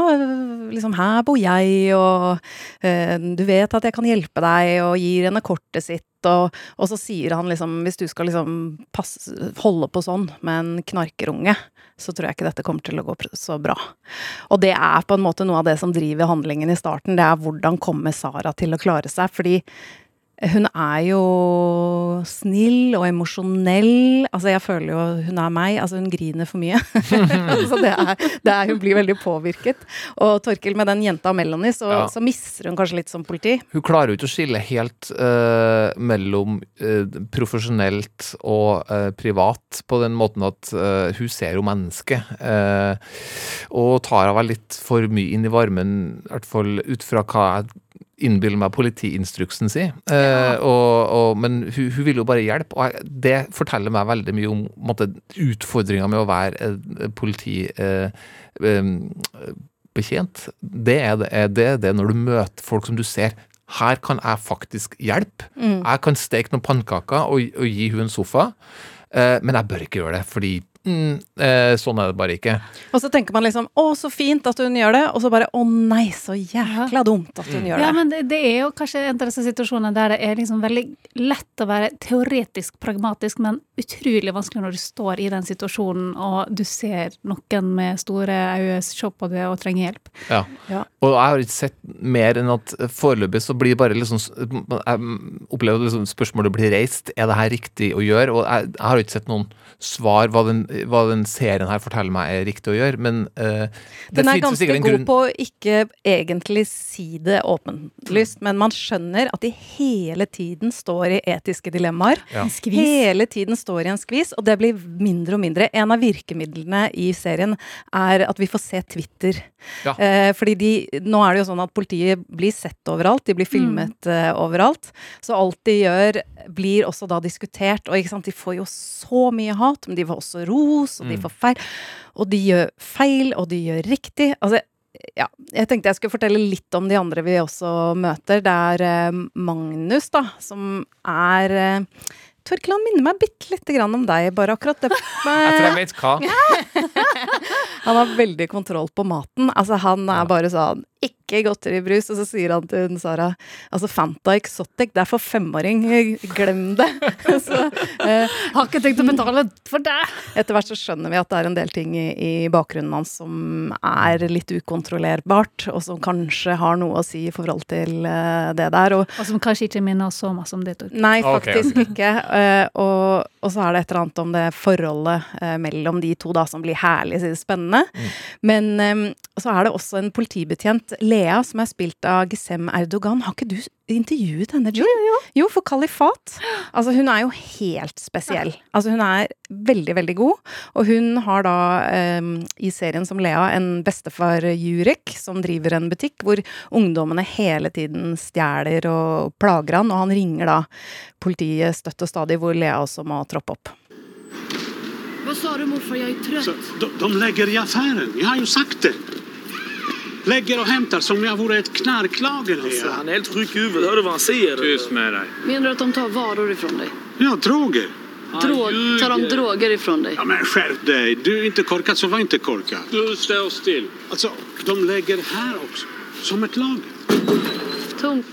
liksom her bor jeg, og eh, du vet at jeg kan hjelpe deg, og gir henne kortet sitt. Og, og så sier han liksom hvis du skal liksom passe, holde på sånn med en knarkerunge, så tror jeg ikke dette kommer til å gå så bra. Og det er på en måte noe av det som driver handlingen i starten. Det er hvordan kommer Sara til å klare seg. Fordi hun er jo snill og emosjonell. Altså, jeg føler jo hun er meg. Altså, hun griner for mye. så det er, det er, hun blir veldig påvirket. Og Torkel, med den jenta Melanie, så, Ja. så mister hun kanskje litt som politi. Hun klarer jo ikke å skille helt uh, mellom uh, profesjonelt og uh, privat, på den måten at hun ser jo mennesket. og tar henne litt for mye inn i varmen, i hvert fall ut fra hva jeg innbiller meg politiinstruksen si. Eh, og, og, men hun, hun vil jo bare hjelpe, og jeg, det forteller meg veldig mye om på utfordringa med å være eh, politi. Eh, det er det, er det, det er når du møter folk som du ser her kan jeg faktisk hjelpe. Mm. Jeg kan steke noen pannekaker og, og gi hun en sofa, eh, men jeg bør ikke gjøre det, fordi mm, eh, sånn er det bare ikke. Og så tenker man liksom 'Å, så fint at hun gjør det', og så bare 'Å nei, så jækla dumt at hun gjør det. Ja, men det, det er jo kanskje en av disse situasjonene der det er liksom veldig lett å være teoretisk pragmatisk, men utrolig vanskelig når du står i den situasjonen og du ser noen med store øyne se på det og trenger hjelp. Ja. Ja. Og jeg har ikke sett mer enn at foreløpig så blir bare liksom Jeg opplever liksom spørsmålet blir reist. Er det her riktig å gjøre? Og jeg, jeg har ikke sett noen svar hva den, hva den serien her forteller meg er riktig å gjøre, men uh, det Den er ganske god grunn på å ikke egentlig si det åpenlyst, men man skjønner at de hele tiden står i etiske dilemmaer. Ja. Hele tiden står i en skvis, og det blir mindre og mindre. En av virkemidlene i serien er at vi får se Twitter. Ja. Uh, fordi de, nå er det jo sånn at politiet blir sett overalt, de blir filmet uh, overalt. Så alt de gjør blir også da diskutert, og ikke sant, de får jo så mye hat, men de får også ros, og de Mm. får feil. Og de gjør feil, og de gjør riktig. Altså, ja, jeg tenkte jeg skulle fortelle litt om de andre vi også møter. Det er eh, Magnus, da, som er eh, Torkel, han minner meg bitte lite grann om deg, bare akkurat det. Jeg tror jeg vet hva. Han har veldig kontroll på maten. Altså, han er bare sånn ikke godteribrus, og så sier han til hun Sara altså Fanta Exotic, det er for femåring, glem det. så, eh, Har ikke tenkt å betale for det! etter hvert så skjønner vi at det er en del ting i, i bakgrunnen hans som er litt ukontrollerbart, og som kanskje har noe å si i forhold til uh, det der. Og, Og som kanskje ikke minner oss så masse om det. Nei, faktisk faktisk ikke. Uh, og, og så er det et eller annet om det forholdet uh, mellom de to da, som blir herlig, sier det spennende. Men um, så er det også en politibetjent, Lea, som er spilt av Gisem Erdogan, har ikke du intervjuet henne, Jo, Jo, for Kalifat. Altså, hun er jo helt spesiell. Altså, hun er veldig, veldig god. Og hun har da um, i serien som Lea en bestefar Jurek, som driver en butikk hvor ungdommene hele tiden stjeler og plager han, og han ringer da politiet støtt og stadig, hvor Lea også må troppe opp. Hva sa du morfar, Jeg er trøtt. Så, de, de legger i affæren. Jeg har jo sagt det. Lägger og henter som om jeg vore et knarklager. Altså. han er helt sjuk i huvudet, Hører du hva han sier? Tyst med deg. Mener du at de tar varor ifrån deg? Ja, droger. Drog, tar de droger ifrån deg? Ja, men skjerp deg! Du er ikke korkad, så var ikke korkad. Du står still. Alltså, de legger her også, Som et lager. Tom.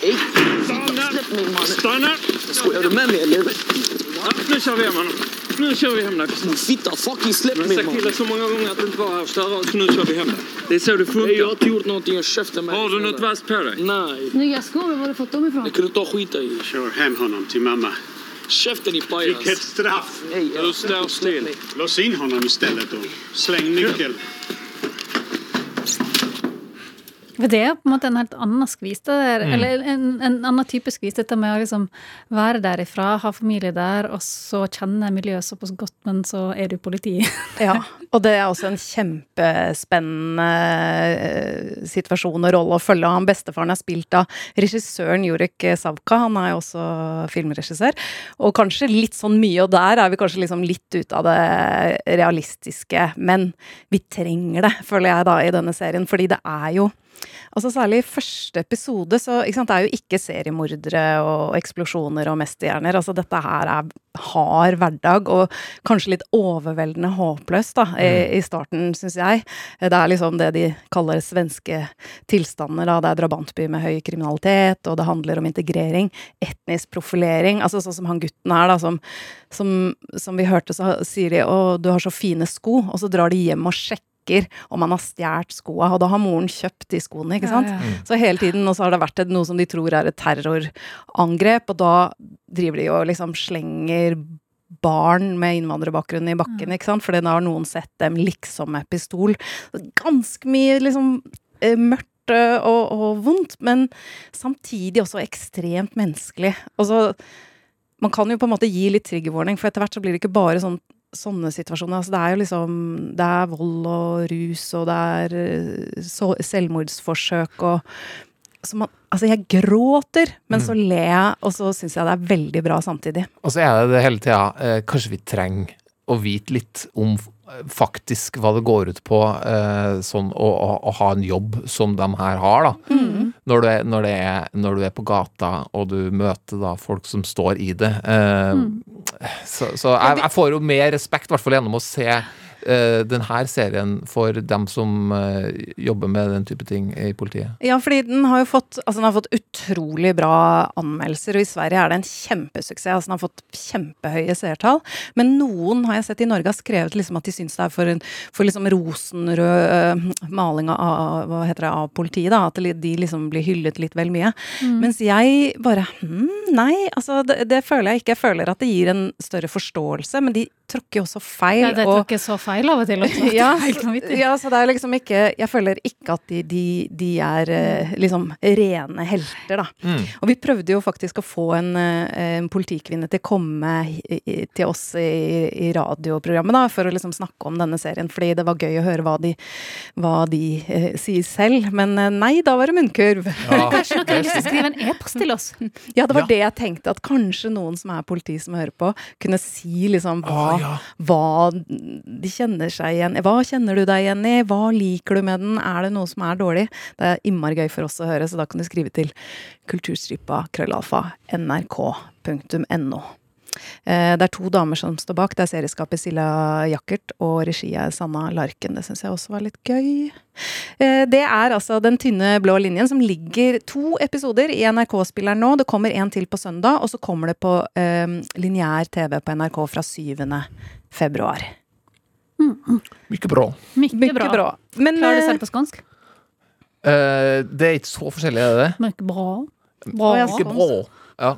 Mannen. Stanna! Skojar du med mig eller? Ja, nu kör vi hem honom. Nu kör vi hem dig. Fitta, fucking släpp mig sagt till dig så många gånger att du inte var här och så nu kör vi hem dig. Det är så det funkar. Jag har inte gjort någonting, jag käftar mig. Har du något vasst på dig? Nej. Nya skor, var har du fått dem ifrån? Det kan du ta och skita i. Kör hem honom till mamma. Käften i pajas. Vilket straff! Nej, Du står still. Lås in honom istället då. Släng nyckeln. For det er på en måte en helt annen skvis. Der, Mm. Eller en, en annen type skvis. Dette med å liksom være derifra, ha familie der, og så kjenne miljøet såpass godt, men så er du politi. Ja, og det er også en kjempespennende eh, situasjon og rolle å følge. Han bestefaren er spilt av regissøren Jurek Savka, han er jo også filmregissør. Og kanskje litt sånn mye, og der er vi kanskje liksom litt ute av det realistiske. Men vi trenger det, føler jeg da, i denne serien, fordi det er jo Altså Særlig i første episode, så sant, det er jo ikke seriemordere og eksplosjoner og mesterhjerner. Altså dette her er hard hverdag, og kanskje litt overveldende håpløst da, i, i starten, syns jeg. Det er liksom det de kaller svenske tilstander. da, Det er drabantby med høy kriminalitet, og det handler om integrering, etnisk profilering. altså Sånn som han gutten her, da, som, som, som vi hørte, så sier de 'Å, du har så fine sko', og så drar de hjem og sjekker om han har stjålet skoa, og da har moren kjøpt de skoene, ikke sant. ja. Så hele tiden, og så har det vært et, noe som de tror er et terrorangrep, og da driver de og liksom slenger barn med innvandrerbakgrunn i bakken, ikke sant, fordi da har noen sett dem liksom med pistol. Ganske mye liksom eh, mørkt eh, og, og vondt, men samtidig også ekstremt menneskelig. Altså, man kan jo på en måte gi litt triggerwarning, for etter hvert så blir det ikke bare sånn sånne situasjoner. Altså det er jo liksom Det er vold og rus, og det er eh, så, selvmordsforsøk og så man, Altså, jeg gråter, men så ler jeg, og så syns jeg det er veldig bra samtidig. Og så er det det hele tida eh, Kanskje vi trenger å vite litt om faktisk hva det går ut på, eh, sånn å, å, å ha en jobb som de her har, da. Mm. Når, du er, når, det er, når du er på gata og du møter da folk som står i det. Eh, Mm. Så, så jeg, jeg får jo mer respekt, i hvert fall gjennom å se denne serien for dem som eh, jobber med den type ting i politiet. Ja, fordi den har jo fått, altså den har fått utrolig bra anmeldelser, og i Sverige er det en kjempesuksess. Altså den har fått kjempehøye seertall. Men noen har jeg sett i Norge har skrevet liksom at de syns det er for, en, for liksom rosenrød uh, maling av, hva heter det, av politiet, da. At de liksom blir hyllet litt vel mye. Mm. Mens jeg bare hm, nei, altså det, det føler jeg ikke. Jeg føler at det gir en større forståelse, men de tråkker jo også feil. Ja, de tråkker så feil av og til. og er ja, ja, så det er liksom ikke Jeg føler ikke at de, de, de er eh, liksom rene helter, da. Mm. Og vi prøvde jo faktisk å få en, eh, en politikvinne til å komme i, i, til oss i, i radioprogrammet, da, for å liksom snakke om denne serien, fordi det var gøy å høre hva de, hva de eh, sier selv. Men eh, nei, da var det munnkurv. Men kanskje noen har lyst til å skrive en e-post til oss? Ja, det var Ja. det jeg tenkte, at kanskje noen som er politi som hører på, kunne si liksom hva, Å, hva de kjenner seg igjen. Hva kjenner du deg igjen i? Hva liker du med den? Er det noe som er dårlig? Det er innmari gøy for oss å høre, så da kan du skrive til kulturstripa krøllalfa nrk.no. Eh, Det er to damer som står bak. Det er serieskapet Silla Jakkert og regi er Sanna Larken. Det syns jeg også var litt gøy. Eh, Det er altså Den tynne blå linjen, som ligger to episoder i NRK-spilleren nå. Det kommer en til på søndag, og så kommer det på um, lineær TV på NRK fra 7. februar. Mykje bra. Mye bra. bra. Men, Klarer du å si det på skånsk? Uh, det er ikke så forskjellig, er det det? Mykje bra. Bra. Mykje bra. Ja.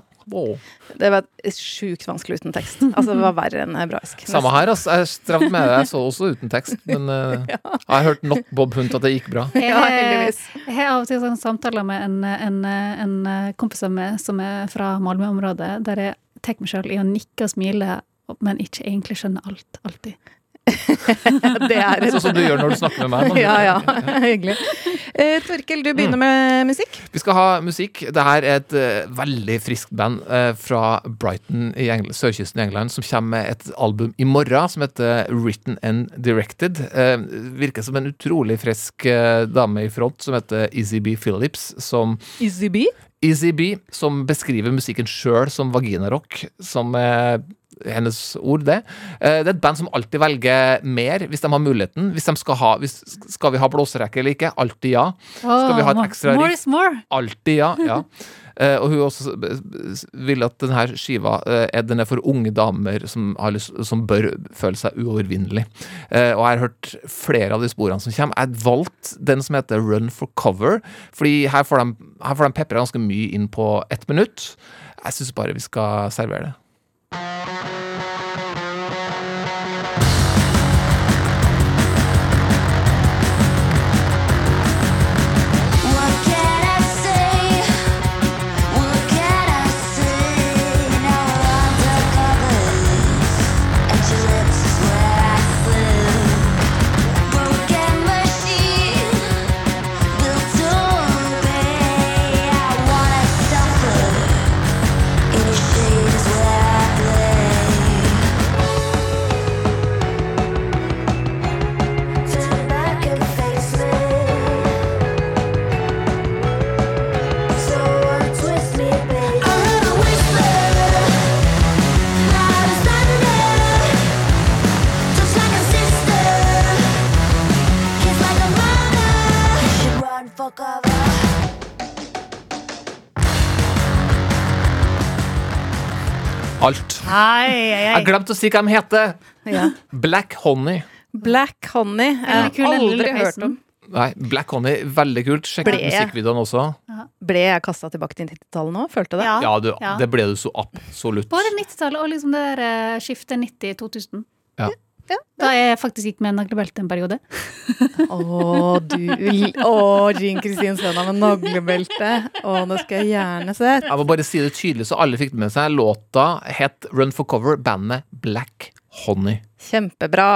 Det var sjukt vanskelig uten tekst. Altså, det var verre enn hebraisk. Samme her, altså. Jeg strevde med det. Jeg så også uten tekst. Men eh, jeg har hørt nok Bob Hunt at det gikk bra. Ja, heldigvis. jeg har av og til sånn samtaler med en, en, en kompis av meg som er fra Malmö-området, der jeg tar meg sjøl i å nikke og smile, men ikke egentlig skjønner alt. Alltid. Det er Sånn som du gjør når du snakker med meg. Ja, ja. Hyggelig. Eh, Torkel, du begynner med musikk. Vi skal ha musikk. Det her er et uh, veldig friskt band uh, fra Brighton i Engl sørkysten i England som kommer med et album i morgen som heter Written and Directed. Uh, virker som en utrolig frisk dame i front som heter Izzy B. Phillips. Som Izzy B? Izzy B, som beskriver musikken sjøl som vaginarock, som er hennes ord, det. Eh, Det er et band som alltid velger mer hvis de har muligheten. Hvis de skal, ha, hvis, skal vi ha blåserekke eller ikke? Alltid ja. Skal vi ha et ekstra riff? Alltid ja. ja. Eh, og hun også vil at denne skiva eh, er, den er for unge damer som, har lyst, som bør føle seg uovervinnelig. Og jeg har hørt flere av de sporene som kommer. Jeg har valgt den som heter Run for cover, fordi her får de, her får de pepra ganske mye inn på ett minutt. Jeg syns bare vi skal servere det. Hei, glemt å si hva de heter! Ja. Black Honey. Black Honey. Jeg har kul, aldri hørt om. Nei, Black Honey, veldig kult. Sjekk ut musikkvideoen også. Ble jeg kasta tilbake til 90-tallet nå? Følte det? Ja, du, Ja. det ble du så absolutt. Både 90-tallet og liksom det der eh, skiftet 90-2000. Ja. Da jeg faktisk gikk med naglebelte en periode. Å, du Å, Jean Kristin Svena med naglebelte. Å, det skal jeg gjerne se. Jeg må bare si det tydelig, så alle fikk det med seg. Låta het Run for cover, bandet Black Honey. Kjempebra.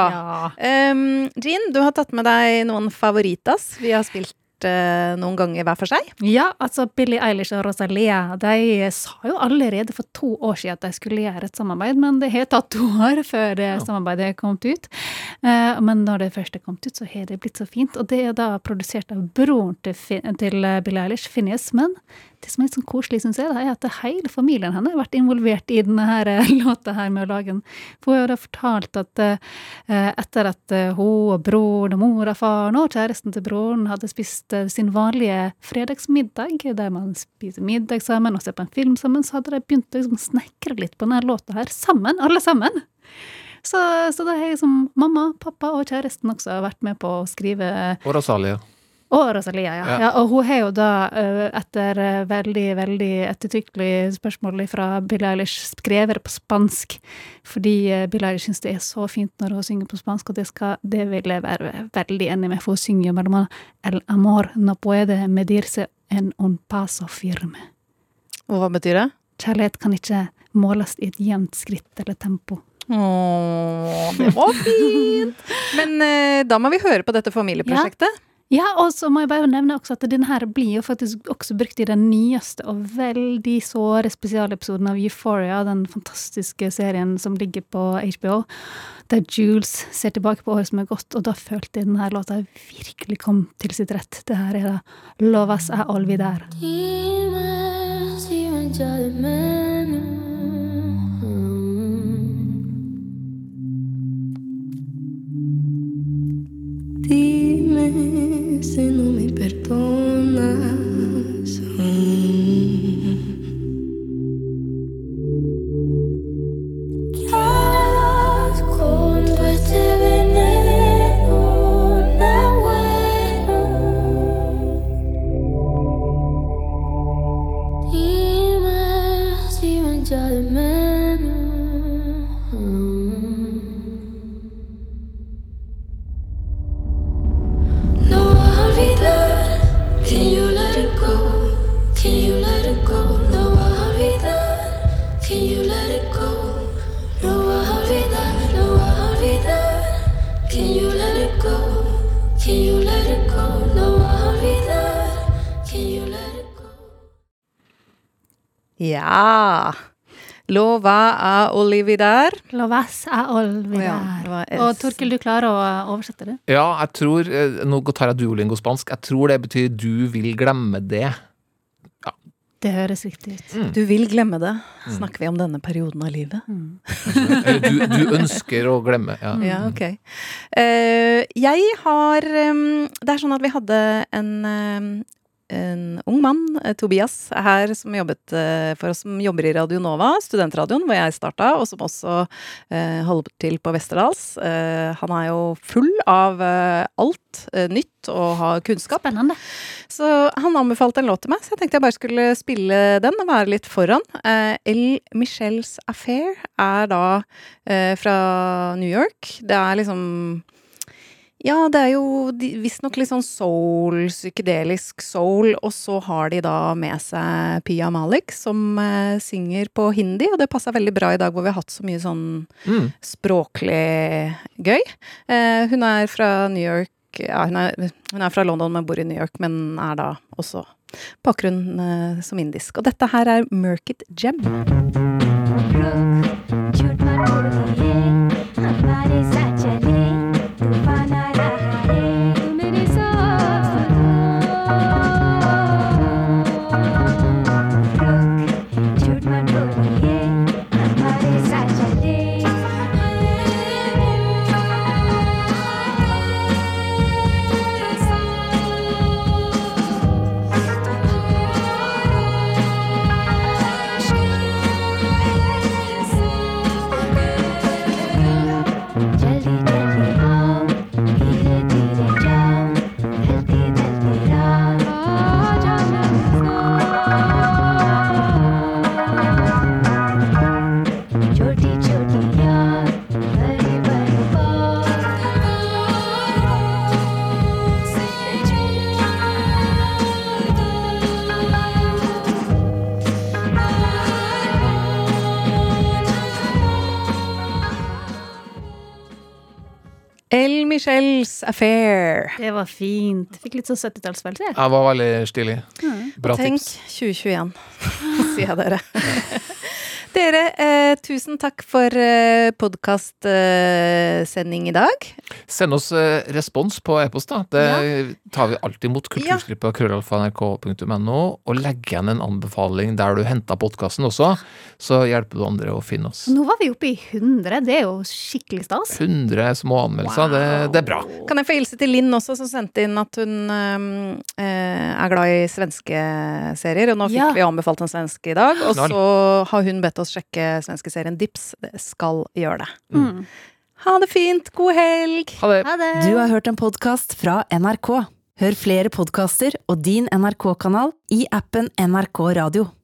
Um, Jean, du har tatt med deg noen favoritas. Vi har spilt eh, noen ganger hver for seg. Ja, altså Billie Eilish og Rosalia de sa jo allerede for to år siden at de skulle gjøre et samarbeid, men det har tatt to år før det samarbeidet er kommet ut. Eh, men når det først er kommet ut, så har det blitt så fint. Og det er da produsert av broren til, Fin- til eh, Billie Eilish, Finnes, Men det som er litt sånn koselig, syns jeg, er at hele familien hennes har vært involvert i denne her, eh, låta her med å lage den. For hun har fortalt at eh, etter at eh, hun og broren og mor og faren og kjæresten til broren hadde spist sin vanlige fredagsmiddag, der man spiser middag sammen og ser på en film sammen, så hadde de begynt å liksom snekre litt på denne låta her sammen, alle sammen. Så, så da har jeg som mamma, pappa og kjæresten også vært med på å skrive Og Rosalia. Og Rosalia, ja. Ja. ja. Og hun har jo da, eh, etter eh, veldig, veldig ettertrykkelig spørsmål fra Billie Eilish, skrevet det på spansk. Fordi eh, Billie Eilish syns det er så fint når hun synger på spansk, og det, skal, det vil jeg være veldig enig med, for hun synger jo mellom annet El amor no puede medirse en un paso firme. Og hva betyr det? Kjærlighet kan ikke måles i et jevnt skritt eller tempo. Åh, det var fint! Men da må vi høre på dette familieprosjektet. Ja, og så må jeg bare nevne også at den her blir jo faktisk også brukt i den nyeste og veldig såre spesialepisoden av Euphoria, den fantastiske serien som ligger på HBO, der Jules ser tilbake på året som er gått, og da følte jeg denne låta virkelig kom til sitt rett. Det her er da Lovas er all Dime si mancha Dime si no me perdonas. Ja. Lova a olividar. Lovas a olvidar. Ja, Og Torkel, du klarer å oversette det? Ja, jeg tror eh, Nå tar jeg duolingo-spansk. Jeg tror det betyr 'du vil glemme det'. Det høres riktig ut. Du vil glemme det. Snakker vi om denne perioden av livet? Mm. du, du ønsker å glemme. Ja. Ja, ok. Eh, jeg har um, Det er sånn at vi hadde en, um, en ung mann, eh, Tobias, her som jobbet eh, for oss, som jobber i Radio Nova, studentradioen, hvor jeg starta, og som også eh, holder til på Westerdals. Eh, han er jo full av eh, alt eh, nytt og har kunnskap. Spennende. Så han anbefalte en låt til meg, så jeg tenkte jeg bare skulle spille den og være litt foran. El Michels Affair er da fra New York. Det er liksom ja, det er jo visstnok litt sånn soul, psykedelisk soul, og så har de da med seg Pia Malik, som eh, synger på hindi, og det passa veldig bra i dag hvor vi har hatt så mye sånn Mm. språklig gøy. Eh, hun er fra New York ja, hun, er, hun er fra London, men bor i New York, men er da også bakgrunn eh, som indisk. Og dette her er Merkit Gem. El Michels Affair. Det var fint. Fikk litt sånn 70-tallsfølelse. jeg. Var veldig stilig. Bra Tenk tips. 2021, sier jeg dere. Dere, eh, tusen takk for eh, podkastsending i dag. Send oss eh, respons på e-post, da. Det tar vi alltid imot. Kulturstrippa krøllalfa.nrk.no. Og legg igjen en anbefaling der du henta podkasten også, så hjelper du andre å finne oss. Nå var vi oppe i 100. Det er jo skikkelig stas. 100 små anmeldelser, det, det er bra. Kan jeg få hilse til Linn også, som sendte inn at hun eh, eh, er glad i svenske serier. Og nå fikk Ja. vi anbefalt en svenske i dag, og så har hun bedt oss sjekke svenske serien Dips. Det skal gjøre det. Mm. Ha det fint, god helg! Ha det. Ha det. Du har hørt en podkast fra NRK. Hør flere podkaster og din NRK-kanal i appen NRK Radio.